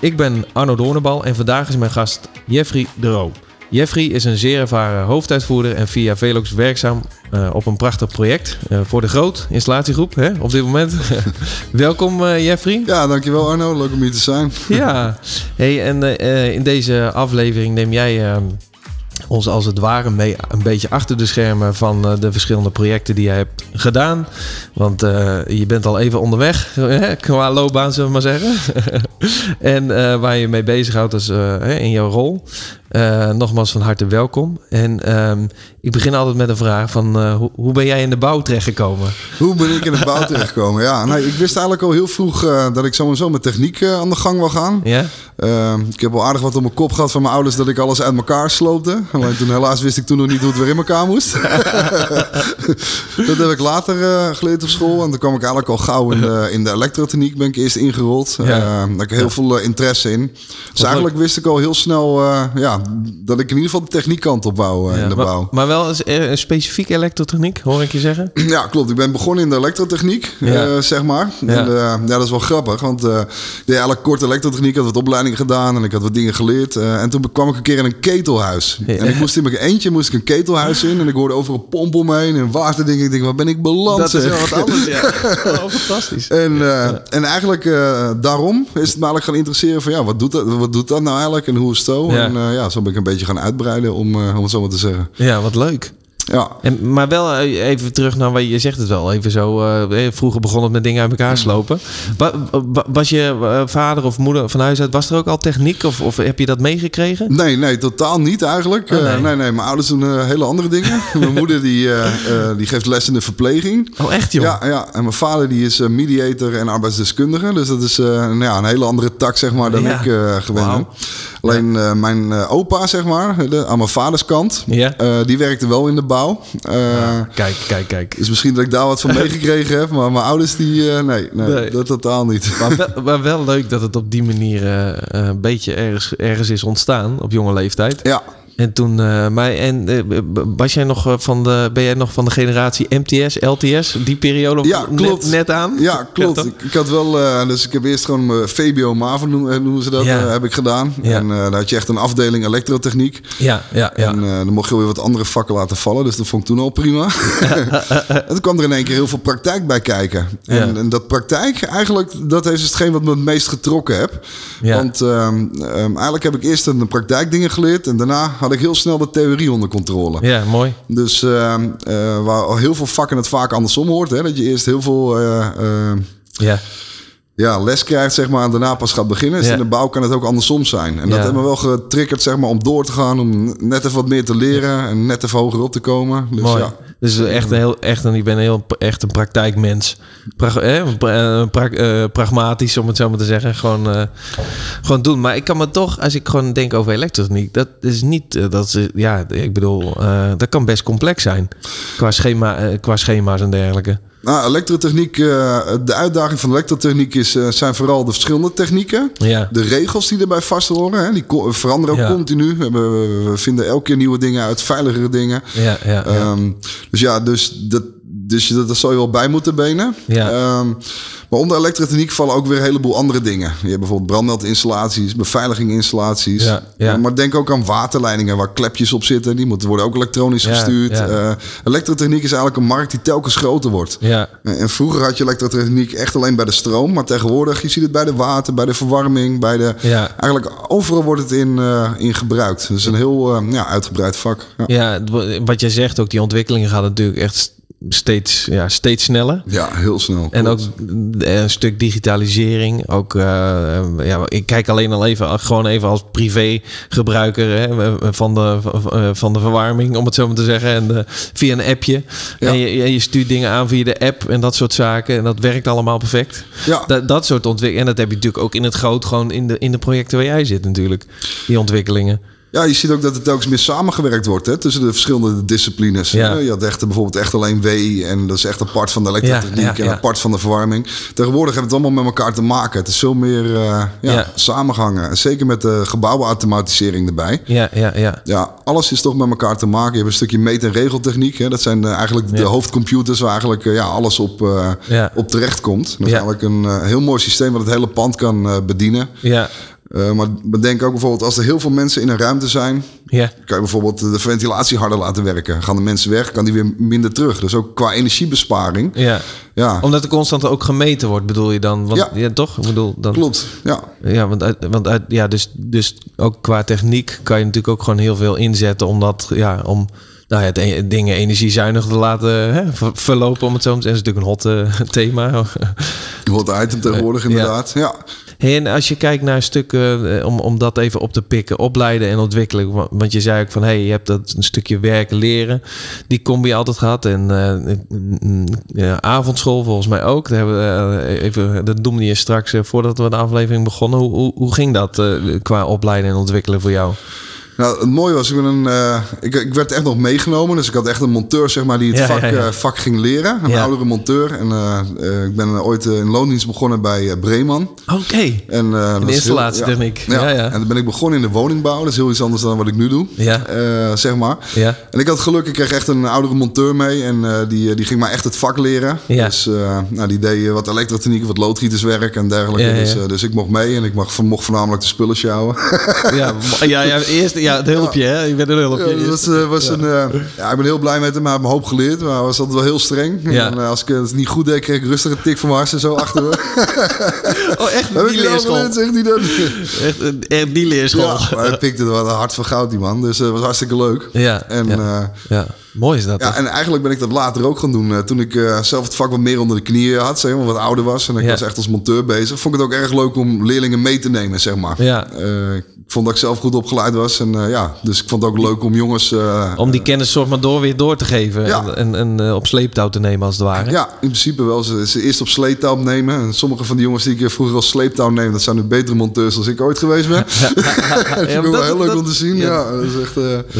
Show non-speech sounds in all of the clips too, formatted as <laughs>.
Ik ben Arno Doornenbal en vandaag is mijn gast Jeffrey de Roo. Jeffrey is een zeer ervaren hoofduitvoerder en via Velox werkzaam uh, op een prachtig project uh, voor de Groot installatiegroep hè, op dit moment. <laughs> Welkom uh, Jeffrey. Ja, dankjewel Arno. Leuk om hier te zijn. ja, hey, en in deze aflevering neem jij ehm, ons als het ware mee een beetje achter de schermen van uh, de verschillende projecten die je hebt gedaan. Want uh, je bent al even onderweg hè, qua loopbaan, zullen we maar zeggen. <laughs> en uh, waar je mee bezighoudt is, in jouw rol. Nogmaals van harte welkom. En um, ik begin altijd met een vraag van hoe, hoe, ben jij in de bouw terechtgekomen? Hoe ben ik in de bouw terechtgekomen? Ja, nou, ik wist eigenlijk al heel vroeg dat ik sowieso met techniek aan de gang wil gaan. Ja? Ehm, ik heb wel aardig wat op mijn kop gehad van mijn ouders dat ik alles uit elkaar sloopte. <laughs> Alleen toen helaas wist ik toen nog niet hoe het weer in elkaar moest. <laughs> dat heb ik later geleerd op school. En toen kwam ik eigenlijk al gauw in de, in de elektrotechniek ben ik eerst ingerold. Ja. daar heb ik heel ja. veel interesse in. Dus eigenlijk wist ik al heel snel ja, dat ik in ieder geval de techniekkant op wou ja, in de maar, bouw. Maar wel een, specifieke elektrotechniek, hoor ik je zeggen? <clears throat> Ja, klopt. Ik ben begonnen in de elektrotechniek, zeg maar. Ja. En, ja, dat is wel grappig, want ik deed eigenlijk kort elektrotechniek, had wat opleidingen gedaan en ik had wat dingen geleerd. en toen kwam ik een keer in een ketelhuis. En ik moest in mijn eentje moest ik een ketelhuis in en ik hoorde overal pomp om me heen en water dingen. Ik denk, waar ben ik beland? Dat is wel wat anders, ja. <laughs> oh, fantastisch. En, en eigenlijk daarom is het me eigenlijk gaan interesseren van, ja, wat doet dat, wat doet dat nou eigenlijk en hoe is het zo? En ja, zo ben ik een beetje gaan uitbreiden, om, om het zo maar te zeggen. Ja, wat leuk. Ja. En, maar wel even terug naar wat je zegt het wel. Even zo, uh, vroeger begon het met dingen uit elkaar slopen. Was je vader of moeder van huis uit, was er ook al techniek? Of, of heb je dat meegekregen? Nee, nee, totaal niet eigenlijk. Oh, nee. Uh, nee, nee, mijn ouders doen uh, hele andere dingen. <laughs> mijn moeder die, die geeft les in de verpleging. Oh, echt joh? Ja, ja. en mijn vader die is mediator en arbeidsdeskundige. Dus dat is nou ja, een hele andere tak zeg maar dan ja. ik gewend wow. Alleen ja. mijn opa zeg maar, de, aan mijn vaders kant, ja. die werkte wel in de bouw. Uh, kijk, kijk, kijk. Dus misschien dat ik daar wat van <laughs> meegekregen heb. Maar mijn ouders, die... Nee, nee, nee, dat totaal niet. Maar wel, <laughs> maar wel, leuk dat het op die manier een beetje ergens, ergens is ontstaan. Op jonge leeftijd. Ja. En toen, uh, maar en uh, was jij nog van de, ben jij nog van de generatie MTS, LTS, die periode ja, klopt. Net, net aan? Ja, klopt. Ja, ik, ik, had wel, uh, dus ik heb eerst gewoon uh, VBO MAVO noemen, noemen ze dat, ja. heb ik gedaan. Ja. En daar had je echt een afdeling elektrotechniek. Ja, ja, ja. En dan mocht je weer wat andere vakken laten vallen, dus dat vond ik toen al prima. <laughs> <laughs> en toen kwam er in één keer heel veel praktijk bij kijken. En, en dat praktijk, eigenlijk, dat is hetgeen wat me het meest getrokken heb. Want um, um, eigenlijk heb ik eerst een praktijkdingen geleerd en daarna had ik heel snel de theorie onder controle. Ja, mooi. Dus uh, uh, waar heel veel vakken het vaak andersom hoort. Hè? Dat je eerst heel veel uh, ja. Ja, les krijgt, zeg maar, en daarna pas gaat beginnen. Dus ja. in de bouw kan het ook andersom zijn. En dat ja. heeft me wel getriggerd, zeg maar, om door te gaan, om net even wat meer te leren en net even hoger op te komen. Dus Mooi. ja. Dus echt een heel, echt een, ik ben heel, echt een praktijkmens. Pra, eh, pra, pra, pragmatisch, om het zo maar te zeggen. Gewoon, uh, gewoon doen. Maar ik kan me toch, als ik gewoon denk over elektrotechniek, dat is niet, uh, dat is, ja, ik bedoel, dat kan best complex zijn. Qua, schema, qua schema's en dergelijke. Nou, elektrotechniek, de uitdaging van elektrotechniek is, zijn vooral de verschillende technieken. Ja. De regels die erbij vast horen, hè, die veranderen ook ja. continu. We, we, vinden elke keer nieuwe dingen uit, veiligere dingen. Ja, ja, ja. Um, dus ja, dus dat, dus dat, dat zou je wel bij moeten benen. Ja. Um, maar onder elektrotechniek vallen ook weer een heleboel andere dingen. Je hebt bijvoorbeeld brandmeldinstallaties, beveiliginginstallaties. Ja, ja. Maar denk ook aan waterleidingen waar klepjes op zitten. Die moeten worden ook elektronisch gestuurd. ja. Uh, elektrotechniek is eigenlijk een markt die telkens groter wordt. Ja, En vroeger had je elektrotechniek echt alleen bij de stroom. Maar tegenwoordig, je ziet het bij de water, bij de verwarming, bij de... ja. Eigenlijk overal wordt het in, in gebruikt. Dus een heel ja, uitgebreid vak. Ja. ja, wat jij zegt ook, die ontwikkelingen gaan natuurlijk echt steeds, ja, steeds sneller. Ja, heel snel. En ook klopt. een stuk digitalisering. Ook, eh, ja, ik kijk alleen al even, gewoon even als privé gebruiker hè, van, de, van de verwarming, om het zo maar te zeggen. En de, via een appje. Ja. En je, je stuurt dingen aan via de app en dat soort zaken. En dat werkt allemaal perfect. Ja. Dat, dat soort ontwikkelingen. En dat heb je natuurlijk ook in het groot, gewoon in de, in de projecten waar jij zit natuurlijk. Die ontwikkelingen. Ja, je ziet ook dat er telkens meer samengewerkt wordt hè, tussen de verschillende disciplines. Ja. Je had echt, bijvoorbeeld echt alleen W en dat is echt apart van de elektrotechniek Ja, ja, ja. en apart van de verwarming. Tegenwoordig hebben we het allemaal met elkaar te maken. Het is veel meer eh, ja, Ja. samengehangen. En zeker met de gebouwenautomatisering erbij. Ja, ja, ja. Ja, alles is toch met elkaar te maken. Je hebt een stukje meet- en regeltechniek. Hè. Dat zijn eh, eigenlijk de hoofdcomputers waar eigenlijk eh, ja, alles op, op terecht komt. Dat is eigenlijk een heel mooi systeem wat het hele pand kan bedienen. Ja, Eh, maar bedenk ook bijvoorbeeld als er heel veel mensen in een ruimte zijn... ja. kan je bijvoorbeeld de ventilatie harder laten werken. Gaan de mensen weg, kan die weer minder terug. Dus ook qua energiebesparing. ja. Ja, Omdat er constant ook gemeten wordt, bedoel je dan? Want, Ja. ja. toch? Ik bedoel, dan, klopt. Ja. Ja, want, uit, want uit, ja, dus, dus ook qua techniek kan je natuurlijk ook gewoon heel veel inzetten om dat, ja, om nou ja, het e- dingen energiezuinig te laten hè, ver- verlopen, om het zo te zeggen. Dat is natuurlijk een hot eh, <laughs> thema. Hot item tegenwoordig Ja. inderdaad. Ja. En als je kijkt naar stukken, eh, om, om dat even op te pikken, opleiden en ontwikkelen. wa- Want je zei ook van, hey, je hebt dat een stukje werken, leren. Die combi altijd gehad. En eh, mm, ja, avondschool volgens mij ook. Daar hebben eh, even, dat noemde je straks voordat we de aflevering begonnen. Hoe, hoe, hoe ging dat qua opleiden en ontwikkelen voor jou? Nou, het mooie was, ik, ben een, eh, ik, ik werd echt nog meegenomen. Dus ik had echt een monteur zeg maar, die het Ja, vak, ja, ja. eh, vak ging leren. Een oudere monteur. En eh, ik ben ooit in loondienst begonnen bij Breeman. Oké. En, dat is heel- installatietechniek. Ja. En dan ben ik begonnen in de woningbouw. Dat is heel iets anders dan wat ik nu doe. Ja. Zeg maar. Ja. En ik had geluk, ik kreeg echt een oudere monteur mee. En die, die ging mij echt het vak leren. Ja. Dus nou, die deed wat elektrotechniek, wat loodgieterswerk en dergelijke. Dus, dus ik mocht mee en ik mag, mocht voornamelijk de spullen sjouwen. Ja, <laughs> ja, ja, eerst ja, het hulpje, hè? Je bent een hulpje. Ja, dat was, eh, was Een, eh, ja, ik ben heel blij met hem. Hij heeft me hoop geleerd, maar hij was altijd wel heel streng. Ja. En eh, als ik het niet goed deed, kreeg ik rustig een tik van mijn harsen zo achter me. <laughs> Oh, echt ik die nou leerschool? zegt hij dan. Echt, echt die leerschool. Ja, maar hij pikte er wat een hart van goud, die man. Dus dat was hartstikke leuk. Ja, En, ja. Ja, mooi is dat. Ja, toch? en eigenlijk ben ik dat later ook gaan doen. Toen ik zelf het vak wat meer onder de knieën had, zeg maar, wat ouder was. En ik Ja. was echt als monteur bezig. Vond ik het ook erg leuk om leerlingen mee te nemen, zeg maar. Ja. Ik vond dat ik zelf goed opgeleid was. En eh, ja, dus ik vond het ook leuk om jongens... eh, Om die kennis soort maar door weer door te geven. Ja. En, en, eh, op sleeptouw te nemen als het ware. ja, in principe wel. Ze, ze eerst op sleeptouw nemen. En sommige van die jongens die ik vroeger als sleeptouw neem... dat zijn nu betere monteurs dan ik ooit geweest ben. <laughs> <laughs> dat vind ik wel heel leuk om te zien. ja. Ja, dat is echt...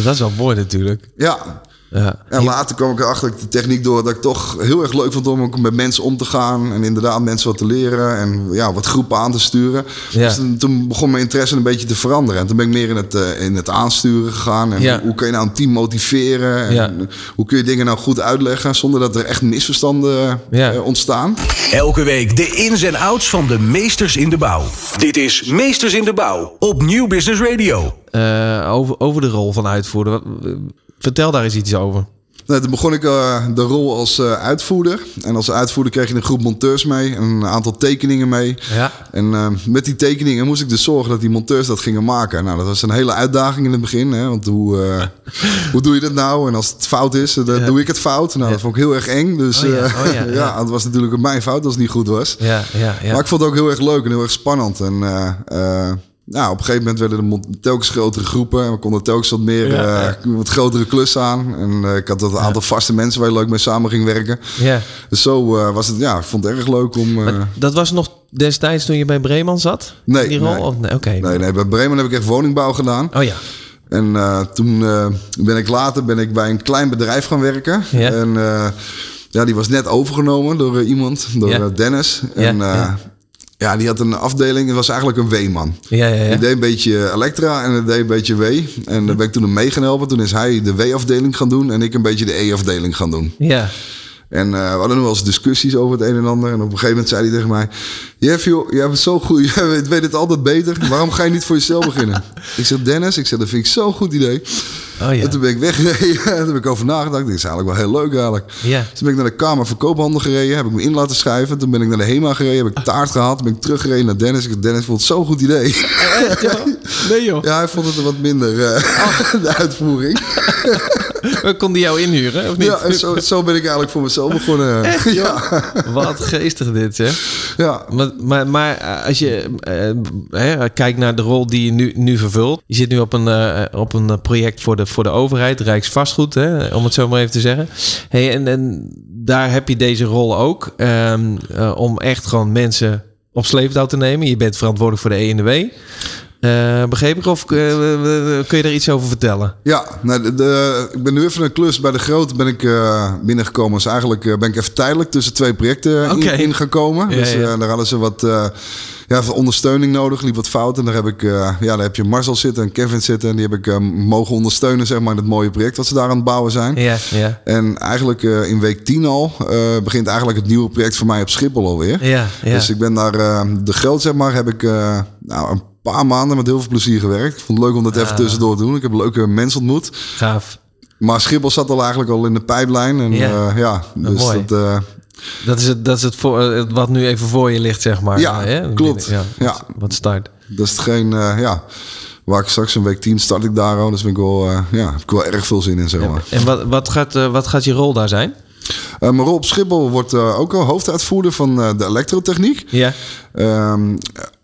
Dat is wel mooi natuurlijk. ja, Ja. En later kwam ik erachter de techniek door dat ik toch heel erg leuk vond om ook met mensen om te gaan. En inderdaad mensen wat te leren en ja, wat groepen aan te sturen. Ja. Dus toen, toen begon mijn interesse een beetje te veranderen. En toen ben ik meer in het, eh, in het aansturen gegaan. En Ja. hoe, hoe kun je nou een team motiveren? En Ja. hoe kun je dingen nou goed uitleggen zonder dat er echt misverstanden Ja. eh, ontstaan? Elke week de ins en outs van de meesters in de bouw. Dit is Meesters in de Bouw op Nieuw Business Radio. Eh, over, over de rol van uitvoerder. Vertel daar eens iets over. Nou, toen begon ik eh, de rol als eh, uitvoerder. En als uitvoerder kreeg je een groep monteurs mee. En een aantal tekeningen mee. Ja. En eh, met die tekeningen moest ik dus zorgen dat die monteurs dat gingen maken. Nou, dat was een hele uitdaging in het begin. Hè? Want hoe, <laughs> hoe doe je dat nou? En als het fout is, dan Ja. doe ik het fout. Nou, dat vond ik heel erg eng. Dus Oh ja, oh <laughs> ja, het was natuurlijk mijn fout als het niet goed was. Ja, ja, ja. Maar ik vond het ook heel erg leuk en heel erg spannend. En nou, op een gegeven moment werden er mon- telkens grotere groepen. En we konden telkens wat meer, Ja, eh, wat grotere klussen aan. En eh, ik had dat een aantal vaste mensen waar je leuk mee samen ging werken. ja. Dus zo eh, was het, ja, ik vond het erg leuk om... Dat was nog destijds toen je bij Breeman zat? Nee, Die rol? nee. Of, nee, Oké. nee, nee, bij Bremen heb ik echt woningbouw gedaan. Oh ja. En toen ben ik later ben ik bij een klein bedrijf gaan werken. Ja. En ja, die was net overgenomen door iemand, door Dennis. Ja, En ja. die had een afdeling, het was eigenlijk een weeman. Ja, ja, ja. Die deed een beetje Elektra en deed een beetje W. En daar ben ik toen hem mee gaan helpen. Toen is hij de W-afdeling gaan doen en ik een beetje de E-afdeling gaan doen. Ja. En eh, we hadden nog wel eens discussies over het een en ander. En op een gegeven moment zei hij tegen mij... Jeff, joh, jij bent zo goed. <laughs> Jij weet, weet het altijd beter. Waarom ga je niet voor jezelf beginnen? <laughs> ik zeg, Dennis, ik zeg, dat vind ik zo'n goed idee. Oh ja. En toen ben ik weggereden. <laughs> En toen heb ik over nagedacht. Dit is eigenlijk wel heel leuk eigenlijk. Ja. Toen ben ik naar de Kamer Verkoophandel gereden. Heb ik me in laten schrijven. Toen ben ik naar de HEMA gereden. Heb ik taart gehaald. Toen ben ik teruggereden naar Dennis. Ik Dennis vond het zo'n goed idee. Echt, joh? <laughs> Nee, joh. ja, hij vond het wat minder, eh, <laughs> de uitvoering. We konden jou inhuren, of niet? Ja, zo, zo ben ik eigenlijk voor mezelf begonnen. ja. Wat geestig dit, zeg. ja. Maar, maar, maar als je eh, hè, kijkt naar de rol die je nu, nu vervult. Je zit nu op een, eh, op een project voor de, voor de overheid, Rijksvastgoed, hè, om het zo maar even te zeggen. Hey, en, en daar heb je deze rol ook. ehm, eh, om echt gewoon mensen op sleeptouw te nemen. Je bent verantwoordelijk voor de E ENW. Eh begreep ik? Of eh, kun je daar iets over vertellen? Ja, nou, de, de- ik ben nu even een klus bij de grote ben ik eh, binnengekomen. Dus eigenlijk ben ik even tijdelijk tussen twee projecten in- Oké. ingekomen. Ja, dus ja. daar hadden ze wat ja, ondersteuning nodig. Liep wat fout. En daar heb ik, ja, daar heb je Marcel zitten en Kevin zitten. En die heb ik mogen ondersteunen, zeg maar, in het mooie project wat ze daar aan het bouwen zijn. Ja, ja. En eigenlijk in week 10 al begint eigenlijk het nieuwe project voor mij op Schiphol alweer. Ja, ja. Dus ik ben daar de groot, zeg maar, heb ik nou, een paar maanden met heel veel plezier gewerkt. Ik vond het leuk om dat even tussendoor te doen. Ik heb leuke mensen ontmoet. Gaaf. Maar Schiphol zat al eigenlijk al in de pijplijn. En Ja. ja, ja dus mooi. dat, eh, Dat is het, dat is het voor, eh, wat nu even voor je ligt, zeg maar. Ja, Hè? klopt. Ja, Ja. Wat, start. dat is hetgeen, eh, ja, waar ik straks een week 10 start ik daar al. Dus ben ik wel, eh, ja, heb ik wel erg veel zin in, zeg maar. En wat, wat, gaat, eh, wat gaat je rol daar zijn? Eh, maar Rob Schiphol wordt eh, ook al hoofduitvoerder van eh, de elektrotechniek. Ja. Ehm,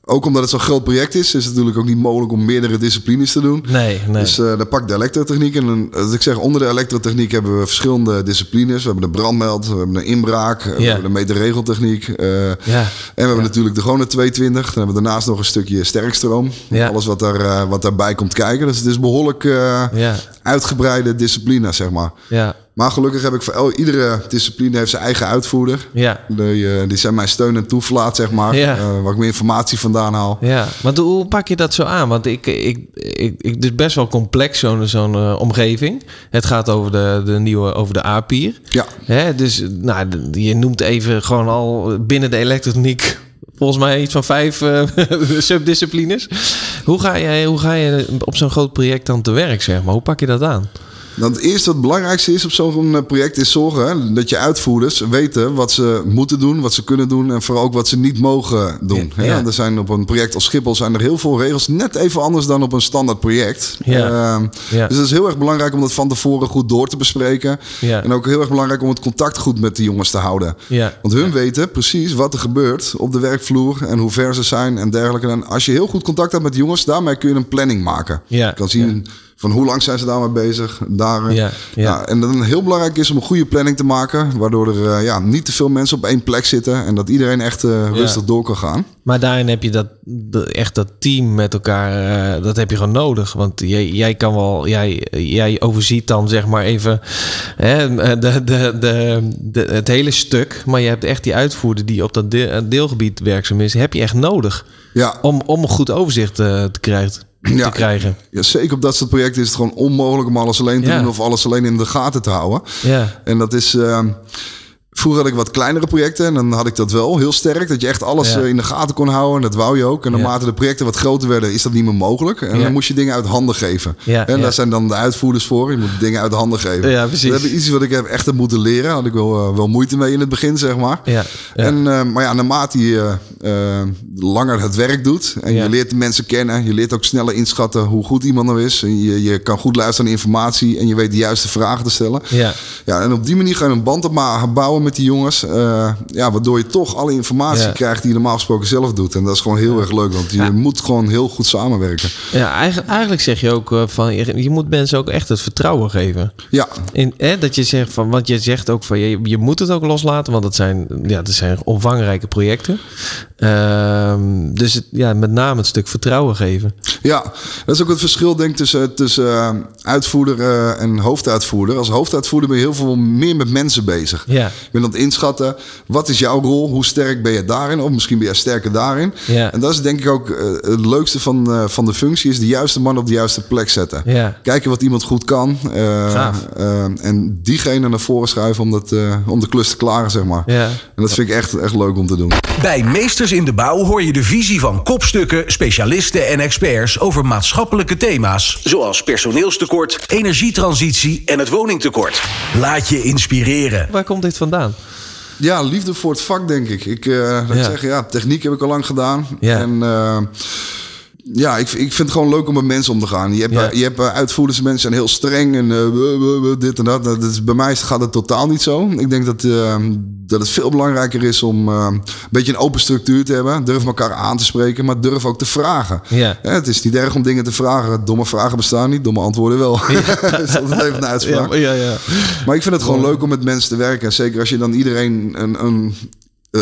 ook omdat het zo'n groot project is, is het natuurlijk ook niet mogelijk om meerdere disciplines te doen. Nee, nee. Dus eh dan pak ik de elektrotechniek. En als ik zeg, onder de elektrotechniek hebben we verschillende disciplines. We hebben de brandmeld, we hebben de inbraak, we hebben de meterregeltechniek. ja. En we hebben natuurlijk de gewone 220. Dan hebben we daarnaast nog een stukje sterkstroom. Ja. Alles wat, daar, eh, wat daarbij komt kijken. Dus het is behoorlijk eh, uitgebreide discipline, zeg maar. Ja. Maar gelukkig heb ik voor el- iedere discipline heeft zijn eigen uitvoerder. Ja. Die, eh, die zijn mijn steun en toeverlaat, zeg maar. Ja. Eh, waar ik meer informatie vandaan haal. Ja, want hoe pak je dat zo aan? Want ik, ik, ik, ik het is best wel complex, zo'n zo'n eh, omgeving. Het gaat over de, de nieuwe, over de A-pier. Ja. Hè, dus nou, je noemt even gewoon al binnen de elektroniek volgens mij iets van vijf <laughs> subdisciplines. Hoe ga, jij, hoe ga je op zo'n groot project dan te werk, zeg maar? Hoe pak je dat aan? Dan het eerste wat het belangrijkste is op zo'n eh, project is zorgen hè, dat je uitvoerders weten wat ze moeten doen, wat ze kunnen doen en vooral ook wat ze niet mogen doen. Ja. Er zijn op een project als Schiphol zijn er heel veel regels, net even anders dan op een standaard project. Ja. Ehm. Dus het is heel erg belangrijk om dat van tevoren goed door te bespreken. En ook heel erg belangrijk om het contact goed met de jongens te houden. Want hun weten precies wat er gebeurt op de werkvloer en hoe ver ze zijn en dergelijke. En als je heel goed contact hebt met de jongens, daarmee kun je een planning maken. Je kan zien van hoe lang zijn ze daarmee bezig. Daar, Ja, ja. en dan heel belangrijk is om een goede planning te maken, waardoor er eh, ja, niet te veel mensen op één plek zitten en dat iedereen echt eh, rustig door kan gaan. Maar daarin heb je dat, echt dat team met elkaar, eh, dat heb je gewoon nodig. Want jij, jij kan wel, jij, jij overziet dan zeg maar even hè, de, de, de, de, het hele stuk. Maar je hebt echt die uitvoerder die op dat deel- deelgebied werkzaam is, heb je echt nodig. Ja, Om, om een goed overzicht eh, te, krijgen, Ja. te krijgen. ja, zeker op dat soort projecten is het gewoon onmogelijk om alles alleen te Ja. doen of alles alleen in de gaten te houden. Ja, En dat is. eh, Vroeger had ik wat kleinere projecten en dan had ik dat wel heel sterk. Dat je echt alles Ja. eh, in de gaten kon houden. En dat wou je ook. En Ja. naarmate de projecten wat groter werden, is dat niet meer mogelijk. En Ja. dan moest je dingen uit handen geven. En daar zijn dan de uitvoerders voor. Je moet dingen uit handen geven. Ja, precies. Dat heb ik iets wat ik heb echt heb moeten leren. Had ik wel, eh, wel moeite mee in het begin, zeg maar. ja. En, eh, maar ja, naarmate je langer het werk doet en je leert de mensen kennen, je leert ook sneller inschatten hoe goed iemand nou is. En je, je kan goed luisteren naar informatie en je weet de juiste vragen te stellen. ja. Ja, en op die manier ga je een band op ma- bouwen met die jongens. eh, ja, waardoor je toch alle informatie Ja. krijgt die je normaal gesproken zelf doet. En dat is gewoon heel erg leuk, want je Ja. moet gewoon heel goed samenwerken. ja eigenlijk, eigenlijk zeg je ook eh, van je, je moet mensen ook echt het vertrouwen geven. Ja, In, hè, dat je zegt van, want je zegt ook van je, je moet het ook loslaten, want het zijn, ja, het zijn omvangrijke projecten. Ehm, dus het, ja, met name het stuk vertrouwen geven. Ja, dat is ook het verschil denk ik tussen, tussen eh, uitvoerder en hoofduitvoerder. Als hoofduitvoerder ben je heel veel meer met mensen bezig. Ja. Je bent aan het inschatten, wat is jouw rol? Hoe sterk ben je daarin? Of misschien ben je sterker daarin. Ja. En dat is denk ik ook eh, het leukste van, eh, van de functie, is de juiste man op de juiste plek zetten. Ja. Kijken wat iemand goed kan. eh, en diegene naar voren schuiven om, dat, eh, om de klus te klaren, zeg maar. Ja. En dat vind ik echt, echt leuk om te doen. Bij Meesters in de Bouw hoor je de visie van kopstukken, specialisten en experts over maatschappelijke thema's. Zoals personeelstekort, energietransitie en het woningtekort. Laat je inspireren. Waar komt dit vandaan? Ja, liefde voor het vak, denk ik. Ik, dat Ja. zeg, ja, techniek heb ik al lang gedaan. Ja. En eh, Ja, ik, ik vind het gewoon leuk om met mensen om te gaan. Je hebt, Ja. eh, je hebt eh, uitvoerders, mensen zijn heel streng en eh, dit en dat. is, bij mij gaat het totaal niet zo. Ik denk dat, dat het veel belangrijker is om een beetje een open structuur te hebben. Durf elkaar aan te spreken, maar durf ook te vragen. Ja. Ja, het is niet erg om dingen te vragen. Domme vragen bestaan niet, domme antwoorden wel. <laughs> dat is altijd even een uitspraak. Ja, ja, ja. Maar ik vind het gewoon leuk om met mensen te werken. En zeker als je dan iedereen een, een,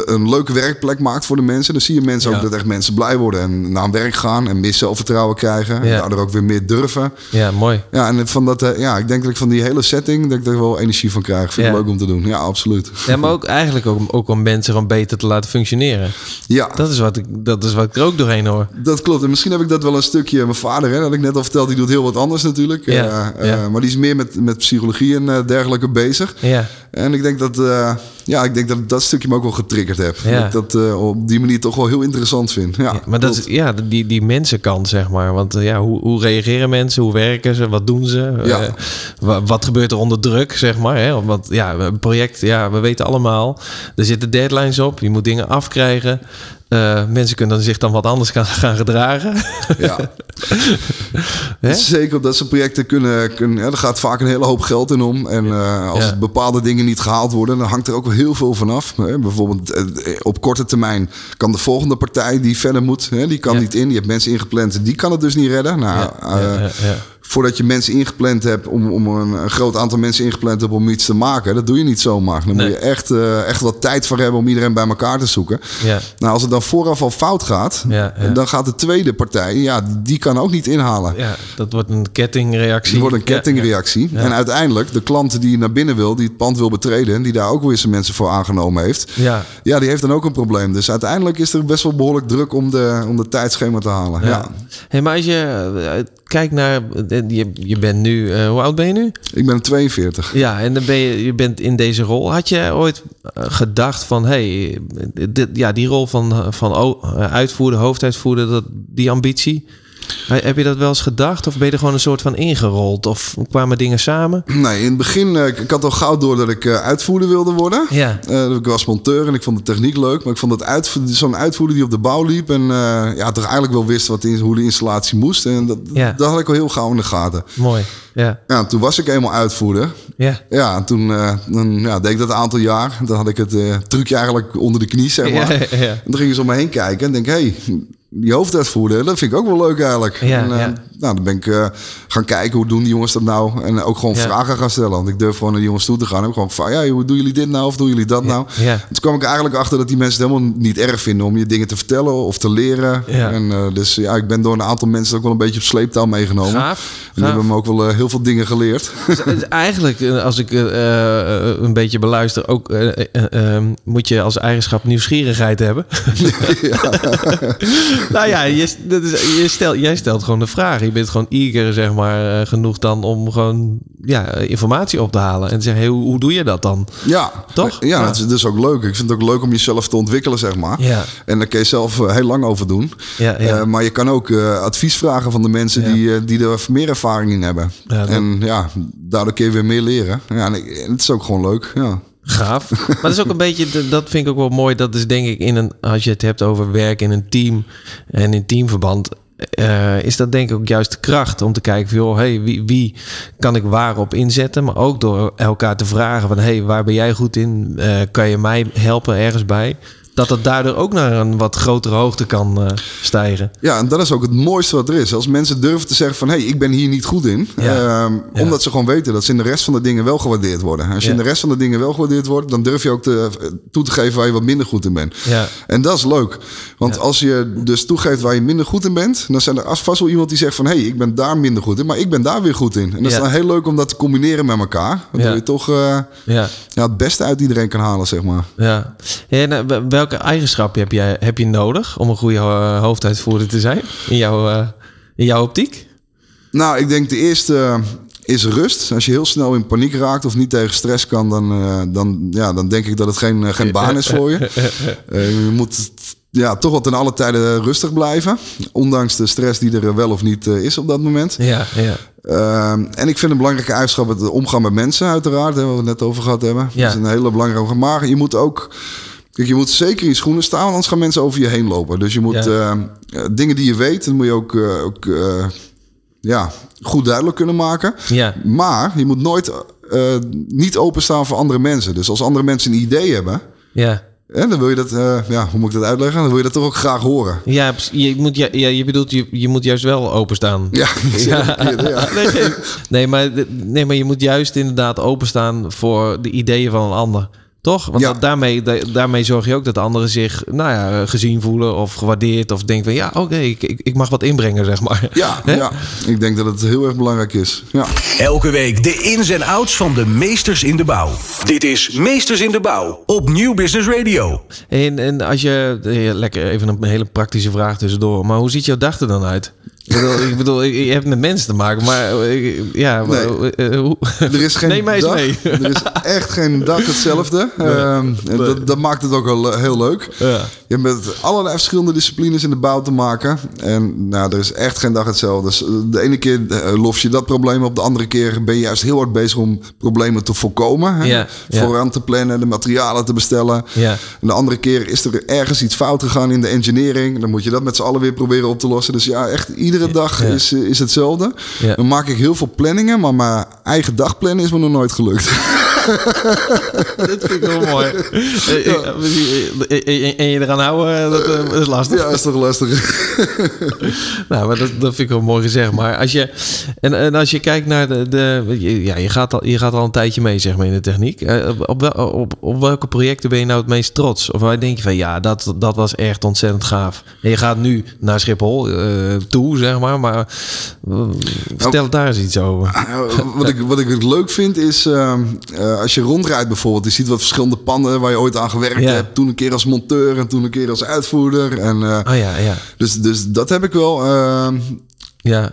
een leuke werkplek maakt voor de mensen. Dan zie je mensen Ja. ook dat echt mensen blij worden. En naar hun werk gaan en meer zelfvertrouwen krijgen. En Ja. daardoor ook weer meer durven. ja, mooi. Ja, en van dat, eh, ja, ik denk dat ik van die hele setting dat ik er wel energie van krijg. Vind ik Ja. leuk om te doen. Ja, absoluut. Ja, maar ook eigenlijk ook, ook om mensen gewoon beter te laten functioneren. Ja, Dat is wat ik, dat is wat ik er ook doorheen hoor. dat klopt. En misschien heb ik dat wel een stukje. Mijn vader, hè, dat had ik net al verteld, die doet heel wat anders natuurlijk. Ja, Eh, eh, ja. maar die is meer met, met psychologie en eh, dergelijke bezig. Ja, En ik denk dat, eh, ja, ik denk dat ik dat stukje me ook wel getriggerd heb. Ja. Dat ik dat eh, op die manier toch wel heel interessant vind. Ja, Ja, maar dat klopt. is ja, die, die mensenkant, zeg maar. Want eh, ja, hoe, hoe reageren mensen? Hoe werken ze? Wat doen ze? Ja. Eh, wa- wat gebeurt er onder druk, zeg maar? Hè? Want ja, een project, ja, we weten allemaal. Er zitten deadlines op. Je moet dingen afkrijgen. Eh, mensen kunnen zich dan wat anders gaan, gaan gedragen. Ja. <laughs> Zeker op dat soort projecten kunnen... kunnen er gaat vaak een hele hoop geld in om. En eh, als Ja. bepaalde dingen niet gehaald worden... dan hangt er ook wel heel veel van af. Hè. Bijvoorbeeld eh, op korte termijn kan de volgende partij die verder moet... Hè, die kan Ja. niet in. Die heeft mensen ingepland. Die kan het dus niet redden. Nou, ja. Voordat je mensen ingepland hebt... om, om een, een groot aantal mensen ingepland hebt om iets te maken... dat doe je niet zomaar. Dan Nee. moet je echt, eh, echt wat tijd voor hebben... om iedereen bij elkaar te zoeken. Ja. Nou, als het dan vooraf al fout gaat... Ja, ja. dan gaat de tweede partij... ja, die, kan ook niet inhalen. ja, dat wordt een kettingreactie. Het wordt een kettingreactie. En uiteindelijk, de klant die naar binnen wil, die het pand wil betreden... en die daar ook weer zijn mensen voor aangenomen heeft... Ja, ja, die heeft dan ook een probleem. Dus uiteindelijk is er best wel behoorlijk druk om de, om de tijdschema te halen. Ja. ja. Hey, maar als je eh, kijkt naar... Je, je bent nu... eh, hoe oud ben je nu? Ik ben 42. Ja, en dan ben je, je bent in deze rol. Had je ooit eh, gedacht van, hey, dit, ja, die rol van, van eh, uitvoerder, hoofduitvoerder, dat, die ambitie, heb je dat wel eens gedacht? Of ben je er gewoon een soort van ingerold? Of kwamen dingen samen? Nee, in het begin, eh, ik, had al gauw door dat ik eh, uitvoerder wilde worden. Ja, Eh, ik was monteur en ik vond de techniek leuk. Maar ik vond het uitvo- zo'n uitvoerder die op de bouw liep... en ja, toch eigenlijk wel wist wat hoe de installatie moest. En dat, Ja. dat had ik al heel gauw in de gaten. mooi. Ja, Ja, en toen was ik eenmaal uitvoerder. ja. Ja, en toen eh, dan, ja, deed ik dat een aantal jaar. Dan had ik het trucje eigenlijk onder de knie, zeg maar. Ja, <laughs> ja, ja. En toen gingen ze om me heen kijken en denk hé, hey, die hoofduitvoerder, dat vind ik ook wel leuk eigenlijk. Ja, en, eh, ja. Nou, dan ben ik eh, gaan kijken, hoe doen die jongens dat nou? En ook gewoon Ja. vragen gaan stellen. Want ik durf gewoon naar die jongens toe te gaan. En heb gewoon van, ja, hoe doen jullie dit nou? Of doen jullie dat nou? ja. En toen kwam ik eigenlijk achter dat die mensen het helemaal niet erg vinden om je dingen te vertellen of te leren. Ja. En eh, dus ja, ik ben door een aantal mensen ook wel een beetje op sleeptouw meegenomen. Gaaf. En die hebben me ook wel eh, heel veel dingen geleerd. Dus Eigenlijk, eh, als ik een beetje beluister, ook eh, eh, eh, eh, moet je als eigenschap nieuwsgierigheid hebben. <laughs> <laughs> nou ja, je, dat is, je stelt, jij stelt gewoon de vraag. Je bent gewoon eager, zeg maar, eh, genoeg dan om gewoon ja, informatie op te halen. En te zeggen, hey, hoe, hoe doe je dat dan? Ja, Toch? Ja, Ja. dat is dus ook leuk. Ik vind het ook leuk om jezelf te ontwikkelen, zeg maar. Ja. En daar kun je zelf eh, heel lang over doen. Ja, ja. Eh, maar je kan ook advies vragen van de mensen Ja. die, die er meer ervaring in hebben. Ja, En ja, daardoor kun je weer meer leren. Ja, en het is ook gewoon leuk. Ja. Gaaf. <laughs> Maar dat is ook een beetje, dat vind ik ook wel mooi. Dat is denk ik in een, als je het hebt over werk in een team en in teamverband. Eh, is dat denk ik ook juist de kracht om te kijken van, joh, hey, wie, wie kan ik waarop inzetten? Maar ook door elkaar te vragen van, hey, waar ben jij goed in? Eh, kan je mij helpen ergens bij? Dat het daardoor ook naar een wat grotere hoogte kan eh, stijgen. ja, en dat is ook het mooiste wat er is. Als mensen durven te zeggen van... hé, hey, ik ben hier niet goed in. Ja. Ehm, Ja. Omdat ze gewoon weten dat ze in de rest van de dingen wel gewaardeerd worden. Als je Ja. in de rest van de dingen wel gewaardeerd wordt... dan durf je ook te, toe te geven waar je wat minder goed in bent. Ja. En dat is leuk. Want als je dus toegeeft waar je minder goed in bent... dan zijn er als- vast wel iemand die zegt van... hé, hey, ik ben daar minder goed in, maar ik ben daar weer goed in. En dat is dan heel leuk om dat te combineren met elkaar. Waardoor Ja. je toch eh, Ja. ja, het beste uit iedereen kan halen, zeg maar. Ja. En, eh, welke eigenschappen heb, jij, heb je nodig om een goede eh, hoofduitvoerder te zijn? In jouw, eh, in jouw optiek? Nou, ik denk de eerste eh, is rust. Als je heel snel in paniek raakt of niet tegen stress kan... dan, dan, ja, dan denk ik dat het geen, geen baan is voor je. <laughs> Je moet ja, toch wel ten alle tijden rustig blijven. Ondanks de stress die er wel of niet is op dat moment. Ja, ja. Ehm, en ik vind een belangrijke eigenschap het omgaan met mensen, uiteraard. Hè, waar we het net over gehad hebben. Ja. Dat is een hele belangrijke. Maar je moet ook Kijk, je moet zeker in je schoenen staan, anders gaan mensen over je heen lopen. Dus je moet Ja. eh, eh, dingen die je weet, dat moet je ook, eh, ook ja, goed duidelijk kunnen maken. Ja. Maar je moet nooit niet openstaan voor andere mensen. Dus als andere mensen een idee hebben, Ja. hè, dan wil je dat, ja, hoe moet ik dat uitleggen? Dan wil je dat toch ook graag horen. Ja, je, moet, ja, je bedoelt, je, je moet juist wel openstaan. Ja, <laughs> ja. <laughs> Nee, maar, nee, maar je moet juist inderdaad openstaan voor de ideeën van een ander. Toch? Want Ja. dat- daarmee, da- daarmee zorg je ook dat anderen zich nou ja, gezien voelen of gewaardeerd. Of denken van ja, oké, ik, ik, ik mag wat inbrengen, zeg maar. Ja, <laughs> ja, ik denk dat het heel erg belangrijk is. Ja. Elke week de ins en outs van de meesters in de bouw. Dit is Meesters in de Bouw op Nieuw Business Radio. En, en als je, eh, lekker even een hele praktische vraag tussendoor. Maar hoe ziet jouw dag er dan uit? Ik bedoel, ik bedoel je hebt met mensen te maken, maar eh, ja, Nee. eh, eh, hoe? Er is geen <laughs> Neem mij eens dag, mee. Er is echt geen dag hetzelfde. <laughs> Ehm, dat, dat maakt het ook wel eh, heel leuk. Ja. Je hebt met allerlei verschillende disciplines in de bouw te maken. En nou, er is echt geen dag hetzelfde. Dus eh, de ene keer eh, los je dat probleem op. De andere keer ben je juist heel hard bezig om problemen te voorkomen. Hè? Ja, ja. Vooraan te plannen, de materialen te bestellen. Ja. En de andere keer is er ergens iets fout gegaan in de engineering. Dan moet je dat met z'n allen weer proberen op te lossen. Dus ja, echt iedere dag Ja. is, eh, is hetzelfde. Dan maak ik heel veel planningen, maar mijn eigen dag plannen is me nog nooit gelukt. <laughs> <laughs> Dat vind ik wel mooi. Eh, eh, eh, eh, En je eraan houden, dat, eh, dat is lastig. ja, is toch lastig. <laughs> Nou, maar dat, dat vind ik wel mooi gezegd. Maar als je, en, en als je kijkt naar de. de ja, je gaat, al, je gaat al een tijdje mee, zeg maar, in de techniek. Eh, Op, wel- op, op welke projecten ben je nou het meest trots? Of waar denk je van ja, dat, dat was echt ontzettend gaaf. En je gaat nu naar Schiphol eh, toe, zeg maar. Maar eh, vertel daar eens iets over. Ja, wat, ik, wat ik het leuk vind is, ehm, eh, als je rondrijdt bijvoorbeeld, je ziet wat verschillende panden waar je ooit aan gewerkt hebt. Toen een keer als monteur en toen een keer als uitvoerder. En, eh, Oh ja, ja. dus, dus dat heb ik wel. ehm, Ja,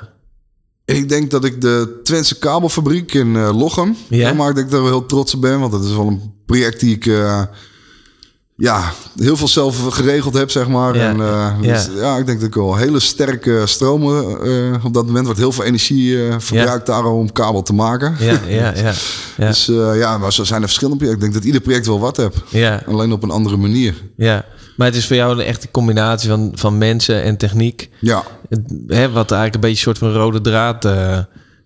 ik denk dat ik de Twentse kabelfabriek in eh, Lochem, Ja. denk dat ik er wel heel trots op ben, want dat is wel een project die ik... ja, heel veel zelf geregeld heb, zeg maar. Ja. En, eh, dus, ja. ik denk dat ik wel hele sterke stromen... eh, op dat moment wordt heel veel energie eh, verbruikt daar om kabel te maken. ja, ja, <laughs> ja. Ja, Dus ja, maar zo zijn er verschillende projecten. Ik denk dat ieder project wel wat heb. ja. Alleen op een andere manier. ja. Maar het is voor jou een echte combinatie van, van mensen en techniek. Ja, Het- hè, wat eigenlijk een beetje een soort van rode draad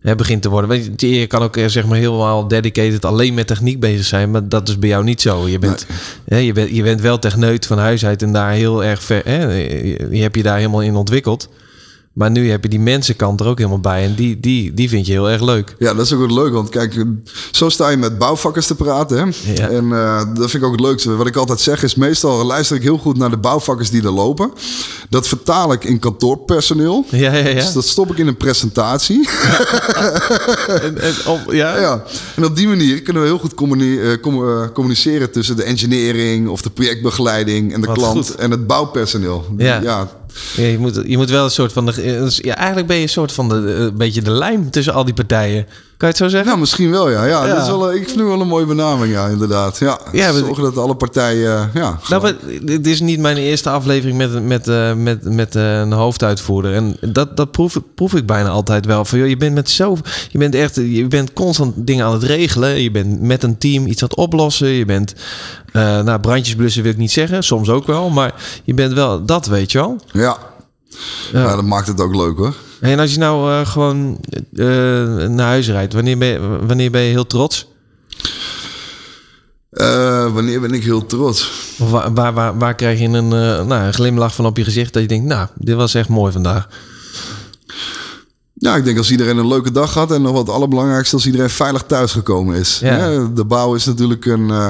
hè, begint te worden. Weet je, je kan ook eh, zeg maar helemaal dedicated alleen met techniek bezig zijn, maar dat is bij jou niet zo. Je bent, hè, je bent, je bent wel techneut van huis uit en daar heel erg ver. Hè, je, je hebt je daar helemaal in ontwikkeld. Maar nu heb je die mensenkant er ook helemaal bij en die, die, die vind je heel erg leuk. ja, dat is ook leuk. Want kijk, zo sta je met bouwvakkers te praten. Hè? Ja. En eh, dat vind ik ook het leukste. Wat ik altijd zeg is, meestal luister ik heel goed naar de bouwvakkers die er lopen. Dat vertaal ik in kantoorpersoneel. Ja, ja, ja. Dus dat stop ik in een presentatie. <laughs> En, en, op- ja? Ja, en op die manier kunnen we heel goed eh, eh, communiceren tussen de engineering of de projectbegeleiding en de Wat klant goed. en het bouwpersoneel. Ja. ja, Ja, je, moet, je moet wel een soort van. De, ja, eigenlijk ben je een soort van de, een beetje de lijm tussen al die partijen. Je het zo zeggen? Ja, misschien wel, ja. ja, Ja. Dat is wel, ik vind het wel een mooie benaming, ja, inderdaad. Ja, Ja, zorgen dat alle partijen... eh, ja, Nou, dit is niet mijn eerste aflevering met, met, eh, met, met eh, een hoofduitvoerder. En dat, dat proef, proef ik bijna altijd wel. Van, joh, je bent met zo. Je bent echt. Je bent constant dingen aan het regelen. Je bent met een team iets aan het oplossen. Je bent. eh nou, brandjes blussen wil ik niet zeggen. Soms ook wel. Maar je bent wel dat, weet je wel. ja. Ja. Ja, dat maakt het ook leuk, hoor. En als je nou eh, gewoon eh, naar huis rijdt, wanneer ben, je, wanneer ben je heel trots? Eh, wanneer ben ik heel trots? Waar, waar, waar, waar krijg je een, nou, een glimlach van op je gezicht dat je denkt, nou, dit was echt mooi vandaag. Ja, ik denk als iedereen een leuke dag had en nog wat het allerbelangrijkste, als iedereen veilig thuisgekomen is. Ja. De bouw is natuurlijk een, eh,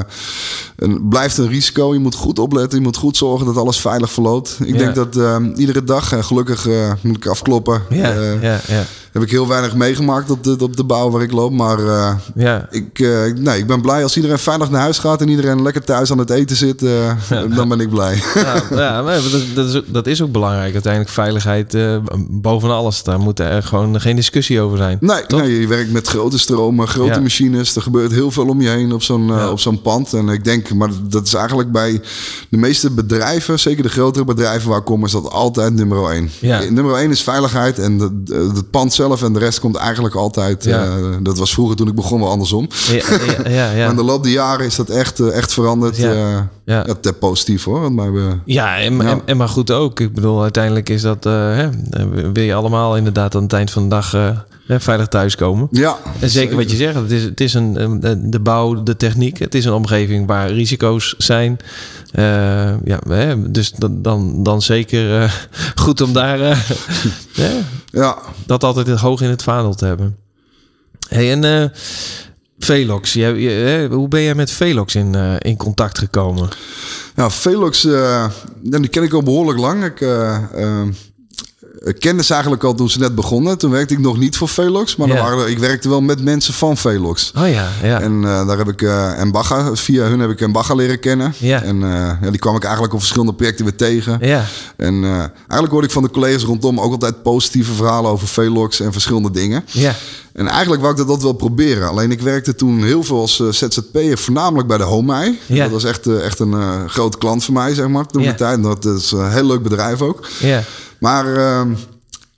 een, blijft een risico. Je moet goed opletten, je moet goed zorgen dat alles veilig verloopt. Ik Ja. denk dat eh, iedere dag, en gelukkig eh, moet ik afkloppen, Ja, ja, ja, heb ik heel weinig meegemaakt op de, op de bouw waar ik loop. Maar eh, ja. ik, eh, ik- nee, ik ben blij als iedereen veilig naar huis gaat en iedereen lekker thuis aan het eten zit. eh, dan ben ik blij. <laughs> Ja, ja dat, dat, is, ook- dat is ook belangrijk. Uiteindelijk veiligheid boven alles. Daar moet er gewoon geen discussie over zijn. Nee, nee, je werkt met grote stromen, grote machines. Er gebeurt heel veel om je heen op zo'n Ja. op zo'n pand. En ik denk, maar dat is eigenlijk bij de meeste bedrijven, zeker de grotere bedrijven waar ik kom, is dat altijd nummer één. Ja. Nummer één is veiligheid en het pand zelf zelf en de rest komt eigenlijk altijd... Ja. eh, dat was vroeger toen ik begon wel andersom. Ja, ja, ja, <laughs> Maar in de loop der jaren is dat echt, eh, echt veranderd. Ja. Ja. Ja. positief hoor. Mij, we- Ja, en. En, en maar goed ook. Ik bedoel, uiteindelijk is dat... eh, hè, wil je allemaal inderdaad aan het eind van de dag eh, hè, veilig thuiskomen. ja, En zeker wat je zegt, het is, het is een, een- de bouw, de techniek. Het is een omgeving waar risico's zijn. Eh, ja, hè, dus dan, dan, dan zeker eh, <laughs> goed om daar eh, <laughs> hè, Ja, dat altijd hoog in het vaandel te hebben. Hey, en Velox, je- hè, hoe ben jij met Velox in, in contact gekomen? Ja, Velox, die ken ik al behoorlijk lang. Ik, eh, ze eigenlijk al toen ze net begonnen. Toen werkte ik nog niet voor Velox, maar dan waren ik werkte wel met mensen van Velox. Oh ja, ja. En eh, daar heb ik eh Embaga, via hun heb ik Embaga leren kennen. Ja. En ja, die kwam ik eigenlijk op verschillende projecten weer tegen. ja. En eigenlijk hoorde ik van de collega's rondom ook altijd positieve verhalen over Velox en verschillende dingen. Ja, En eigenlijk wou ik dat, dat wel proberen. Alleen ik werkte toen heel veel als ZZP'er, voornamelijk bij de Homei. Ja. Dat was echt, echt een grote klant voor mij, zeg maar, toen Ja. de tijd. En dat is een heel leuk bedrijf ook. ja. Maar ehm,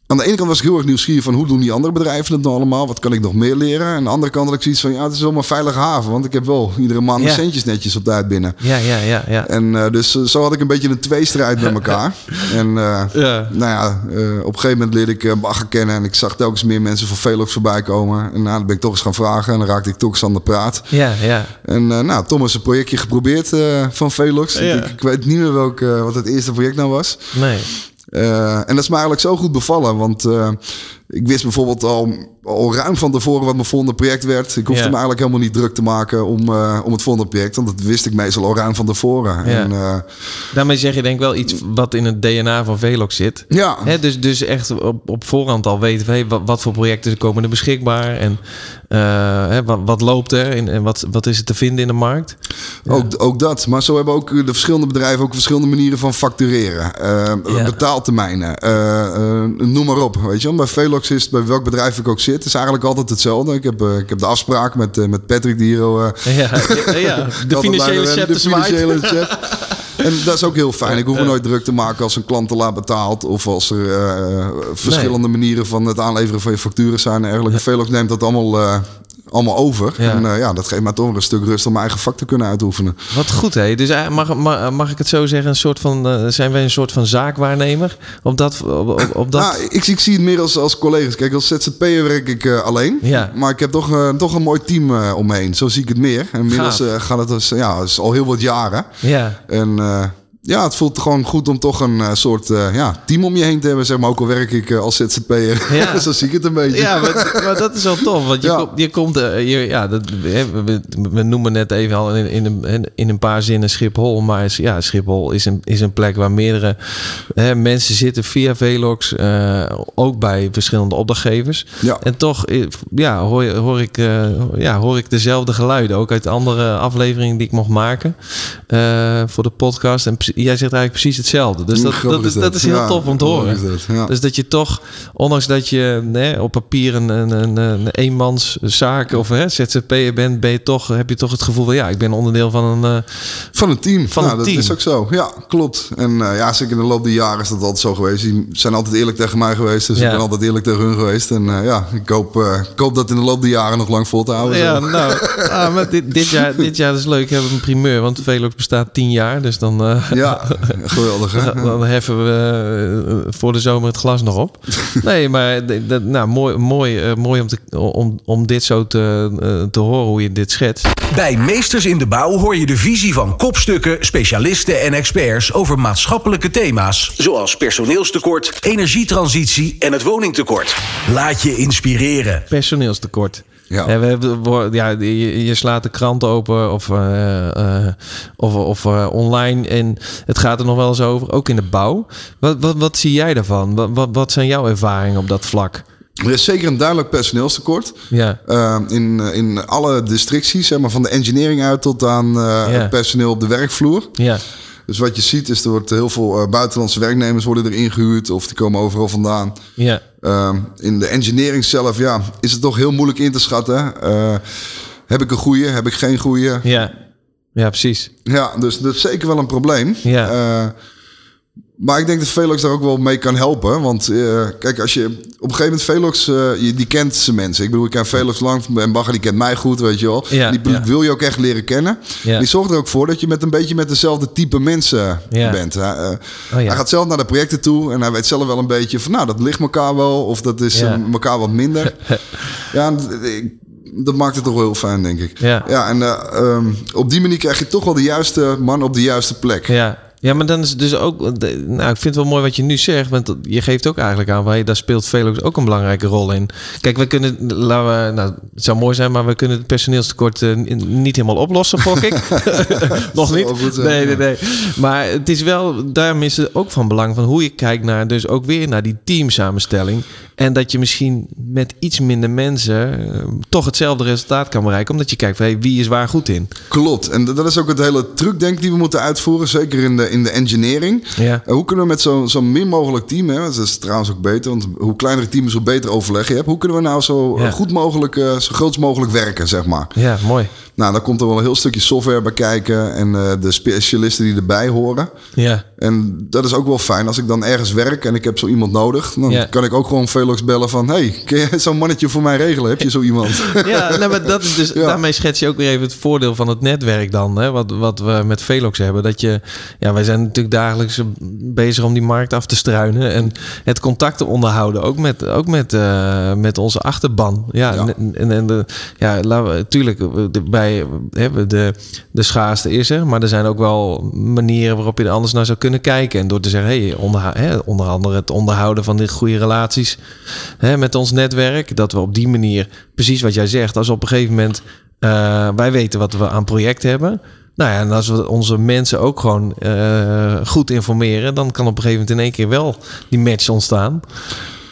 aan de ene kant was ik heel erg nieuwsgierig van hoe doen die andere bedrijven het nou allemaal? Wat kan ik nog meer leren? En aan de andere kant had ik zoiets van, ja, het is wel mijn veilige haven. Want ik heb wel iedere maand mijn Ja. centjes netjes op tijd binnen. Ja, ja, ja, ja. En eh, dus eh, zo had ik een beetje een tweestrijd met <laughs> elkaar. en eh, Ja. nou ja, op een gegeven moment leerde ik Bagger kennen. En ik zag telkens meer mensen van Velox voorbij komen. En nou, dan ben ik toch eens gaan vragen. En dan raakte ik toch eens aan de praat. Ja, ja. En nou, Thomas een projectje geprobeerd van Velox. Ja. Ik, ik weet niet meer welk, wat het eerste project nou was. Nee. Eh, en dat is me eigenlijk zo goed bevallen. Want eh, ik wist bijvoorbeeld al, al ruim van tevoren wat mijn volgende project werd. Ik hoefde Ja. me eigenlijk helemaal niet druk te maken om, eh, om het volgende project. Want dat wist ik meestal al ruim van tevoren. En, Daarmee zeg je denk ik wel iets wat in het DNA van Velox zit. ja, Hè, dus, dus echt op, op voorhand al weten, hey, wat, wat voor projecten komen er beschikbaar en hè, wat, wat loopt er en, en wat, wat is er te vinden in de markt. Ook, ook dat. Maar zo hebben ook de verschillende bedrijven ook verschillende manieren van factureren. Eh, Ja. Betaaltermijnen. eh, eh, noem maar op. Weet je wel. Bij Velox is het, bij welk bedrijf ik ook zit, is eigenlijk altijd hetzelfde. Ik heb, eh, ik heb de afspraak met, eh, met Patrick eh, Ja, ja, <laughs> de financiële chef de financiële chef. En dat is ook heel fijn. Ik hoef me nooit druk te maken als een klant te laat betaalt. Of als er eh, verschillende manieren van het aanleveren van je facturen zijn en dergelijke. Velox neemt dat allemaal, eh, allemaal over. Ja. En eh, ja, dat geeft mij toch een stuk rust om mijn eigen vak te kunnen uitoefenen. Wat goed, hè? Dus eh, mag, mag, mag ik het zo zeggen, een soort van, eh, zijn wij een soort van zaakwaarnemer op dat, op, op, op dat? Nou, ik, ik zie het meer als, als collega's. Kijk, als ZZP'er werk ik alleen. Ja. Maar ik heb toch, toch een mooi team om me heen. Zo zie ik het meer. En inmiddels gaat het dus, ja, is al heel wat jaren. ja, En ja, het voelt gewoon goed om toch een eh, soort eh, ja, team om je heen te hebben. Zeg maar, ook al werk ik eh, als ZZP'er. Ja. <laughs> Zo zie ik het een beetje. ja maar, maar dat is wel tof, want je, Ja. komt, je komt, je, ja, dat, we, we noemen net even al in, in, een, in een paar zinnen Schiphol, maar is- ja, Schiphol is een, is een plek waar meerdere hè, mensen zitten via Velox, ook bij verschillende opdrachtgevers. Ja. En toch ja, hoor, je- hoor, ik, ja, hoor ik dezelfde geluiden, ook uit andere afleveringen die ik mocht maken voor de podcast. En jij zegt eigenlijk precies hetzelfde. Dus dat, dat, is, dat is heel Ja, tof om te horen. ja. Dus dat je toch, ondanks dat je nee, op papier een, een, een, een eenmanszaak of hè, ZZP'er bent, ben je toch, heb je toch het gevoel van ja, ik ben onderdeel van een. eh, Van een team. Van een dat team. is ook zo. Ja, klopt. En eh, ja, zeker in de loop der jaren is dat altijd zo geweest. Die zijn altijd eerlijk tegen mij geweest. Dus Ja. ik ben altijd eerlijk tegen hun geweest. En eh, ja, ik hoop, ik hoop dat in de loop der jaren nog lang vol te houden. ja, zo. nou, <laughs> ah, maar dit, dit, jaar, dit jaar is leuk. Hebben we een primeur, want Velox bestaat tien jaar. Dus dan, eh, ja geweldig hè. <laughs> dan heffen we eh, voor de zomer het glas nog op. <laughs> Nee, maar nou, mooi, mooi, eh, mooi om, te, om, om dit zo te, eh, te horen hoe je dit schetst. Bij Meesters in de Bouw hoor je de visie van kopstukken, specialisten en experts over maatschappelijke thema's. Zoals personeelstekort, energietransitie en het woningtekort. Laat je inspireren. personeelstekort. Ja. Ja. we hebben, ja, je, je slaat de krant open of, eh, eh, of, of eh, online en het gaat er nog wel eens over, ook in de bouw. Wat, wat, wat zie jij daarvan? Wat, wat, wat zijn jouw ervaringen op dat vlak? Er is zeker een duidelijk personeelstekort. Ja, Eh, in, in alle districties, zeg maar, van de engineering uit tot aan Ja. het personeel op de werkvloer. ja, Dus wat je ziet is, er wordt heel veel eh, buitenlandse werknemers worden er ingehuurd of die komen overal vandaan. ja, Ehm, in de engineering zelf, ja, is het toch heel moeilijk in te schatten. Eh, heb ik een goede, heb ik geen goede? ja. Ja, precies. Ja, dus dat is zeker wel een probleem. Ja. Eh, Maar ik denk dat Velox daar ook wel mee kan helpen. Want uh, kijk, als je op een gegeven moment Velox, uh, je, die kent ze mensen. Ik bedoel, ik ken Velox lang en Bagger die kent mij goed, weet je wel. Ja, die ja. wil je ook echt leren kennen. Ja. Die zorgt er ook voor dat je met een beetje met dezelfde type mensen Ja. bent. Hij, eh, ja. hij gaat zelf naar de projecten toe en hij weet zelf wel een beetje van, nou, dat ligt elkaar wel of dat is eh, elkaar wat minder. <laughs> ja, ik- dat maakt het toch wel heel fijn, denk ik. Ja. ja en eh, ehm, op die manier krijg je toch wel de juiste man op de juiste plek. Ja. Ja, maar dan is het dus ook. de- Nou, ik vind het wel mooi wat je nu zegt. Want je geeft ook eigenlijk aan. Waar je, daar speelt Velox ook een belangrijke rol in. Kijk, we kunnen. Laten we, nou, het zou mooi zijn, maar we kunnen het personeelstekort eh, niet helemaal oplossen, gok ik. <laughs> Nog niet. goed nee, nee, nee. Maar het is wel. Daarom is het ook van belang van hoe je kijkt naar. Dus ook weer naar die teamsamenstelling. En dat je misschien met iets minder mensen. eh, toch hetzelfde resultaat kan bereiken. Omdat je kijkt van hey, wie is waar goed in. Klopt. En dat is ook het hele truc, denk ik, die we moeten uitvoeren. Zeker in de, in de engineering. Ja. En hoe kunnen we met zo'n zo min mogelijk team, hè, dat is trouwens ook beter, want hoe kleiner het team is, hoe beter overleg je hebt. Hoe kunnen we nou zo Ja. goed mogelijk, eh, zo groot mogelijk werken, zeg maar. Ja, mooi. Nou, daar komt er wel een heel stukje software bij kijken en eh, de specialisten die erbij horen. Ja. En dat is ook wel fijn. Als ik dan ergens werk en ik heb zo iemand nodig, dan Ja. kan ik ook gewoon Velox bellen van... hey, kun je zo'n mannetje voor mij regelen? Heb je zo iemand? <laughs> Ja, nou, maar dat is dus, Ja. daarmee schets je ook weer even het voordeel van het netwerk dan. Hè, wat, wat we met Velox hebben. Dat je, ja, wij zijn natuurlijk dagelijks bezig om die markt af te struinen. En het contact te onderhouden. Ook met, ook met, eh, met onze achterban. Ja, Ja. En, en, en de, ja laten we, tuurlijk, de- bij hebben de, de schaarste is er. Maar er zijn ook wel manieren waarop je er anders naar zou kunnen kijken. En door te zeggen, hey, onderha- hè, onder andere het onderhouden van die goede relaties hè, met ons netwerk. Dat we op die manier, precies wat jij zegt, als op een gegeven moment eh, wij weten wat we aan project hebben. Nou ja, en als we onze mensen ook gewoon eh, goed informeren, dan kan op een gegeven moment in één keer wel die match ontstaan.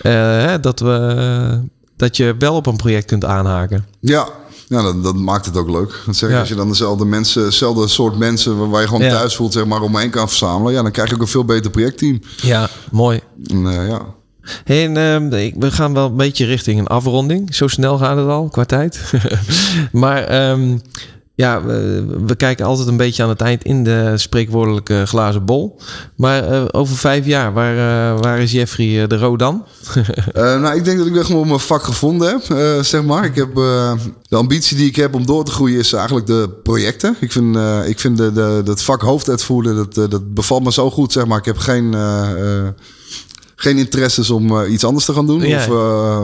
Eh, hè, dat, we, dat je wel op een project kunt aanhaken. Ja, ja dat, dat maakt het ook leuk. Dat zeg ik, Ja. Als je dan dezelfde mensen, dezelfde soort mensen waar- waar je gewoon Ja. thuis voelt, zeg maar, om me heen kan verzamelen. Ja, dan krijg je ook een veel beter projectteam. Ja, mooi. En, ja. En, ehm, we gaan wel een beetje richting een afronding. Zo snel gaat het al qua tijd. <laughs> maar ehm, ja, we, kijken altijd een beetje aan het eind in de spreekwoordelijke glazen bol. Maar eh, over vijf jaar, waar, eh, waar is Jeffrey eh, de Roo dan? <laughs> Nou, ik denk dat ik wel mijn vak gevonden heb, zeg maar. Ik heb de ambitie die ik heb om door te groeien is eigenlijk de projecten. Ik vind, ik vind de, dat vak hoofduitvoerder, dat, dat bevalt me zo goed, zeg maar. Ik heb geen, geen interesses om eh, iets anders te gaan doen. Ja. Of,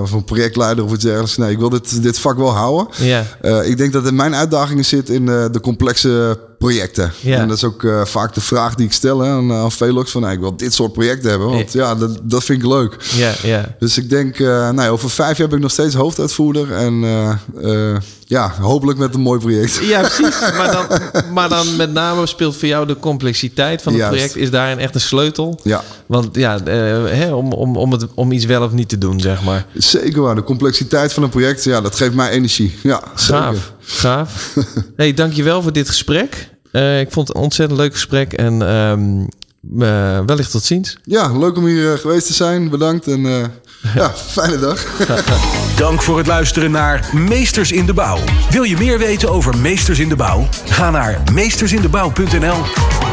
of een projectleider of iets dergelijks. Nee, ik wil dit, dit vak wel houden. ja, Eh, ik denk dat in mijn uitdagingen zit in de complexe projecten. Ja. En dat is ook eh, vaak de vraag die ik stel hè, aan, aan Velox. Van, nou, ik wil dit soort projecten hebben. Want ja, dat, dat vind ik leuk. ja, ja. Dus ik denk, eh, nou over vijf jaar ben ik nog steeds hoofduitvoerder. En eh, ja, hopelijk met een mooi project. Ja, precies. Maar dan, maar dan met name speelt voor jou de complexiteit van het Juist. project. Is daarin echt een sleutel? Ja, Want ja, hè, om, om, om, het, om iets wel of niet te doen, zeg maar. zeker waar. De complexiteit van een project, ja, dat geeft mij energie. Ja, zeker. Gaaf, <laughs> hey, dankjewel voor dit gesprek. Eh, ik vond het een ontzettend leuk gesprek en ehm, eh, wellicht tot ziens. Ja, leuk om hier eh, geweest te zijn. Bedankt en eh, <laughs> ja, fijne dag. <laughs> Dank voor het luisteren naar Meesters in de Bouw. Wil je meer weten over Meesters in de Bouw? Ga naar meestersindebouw.nl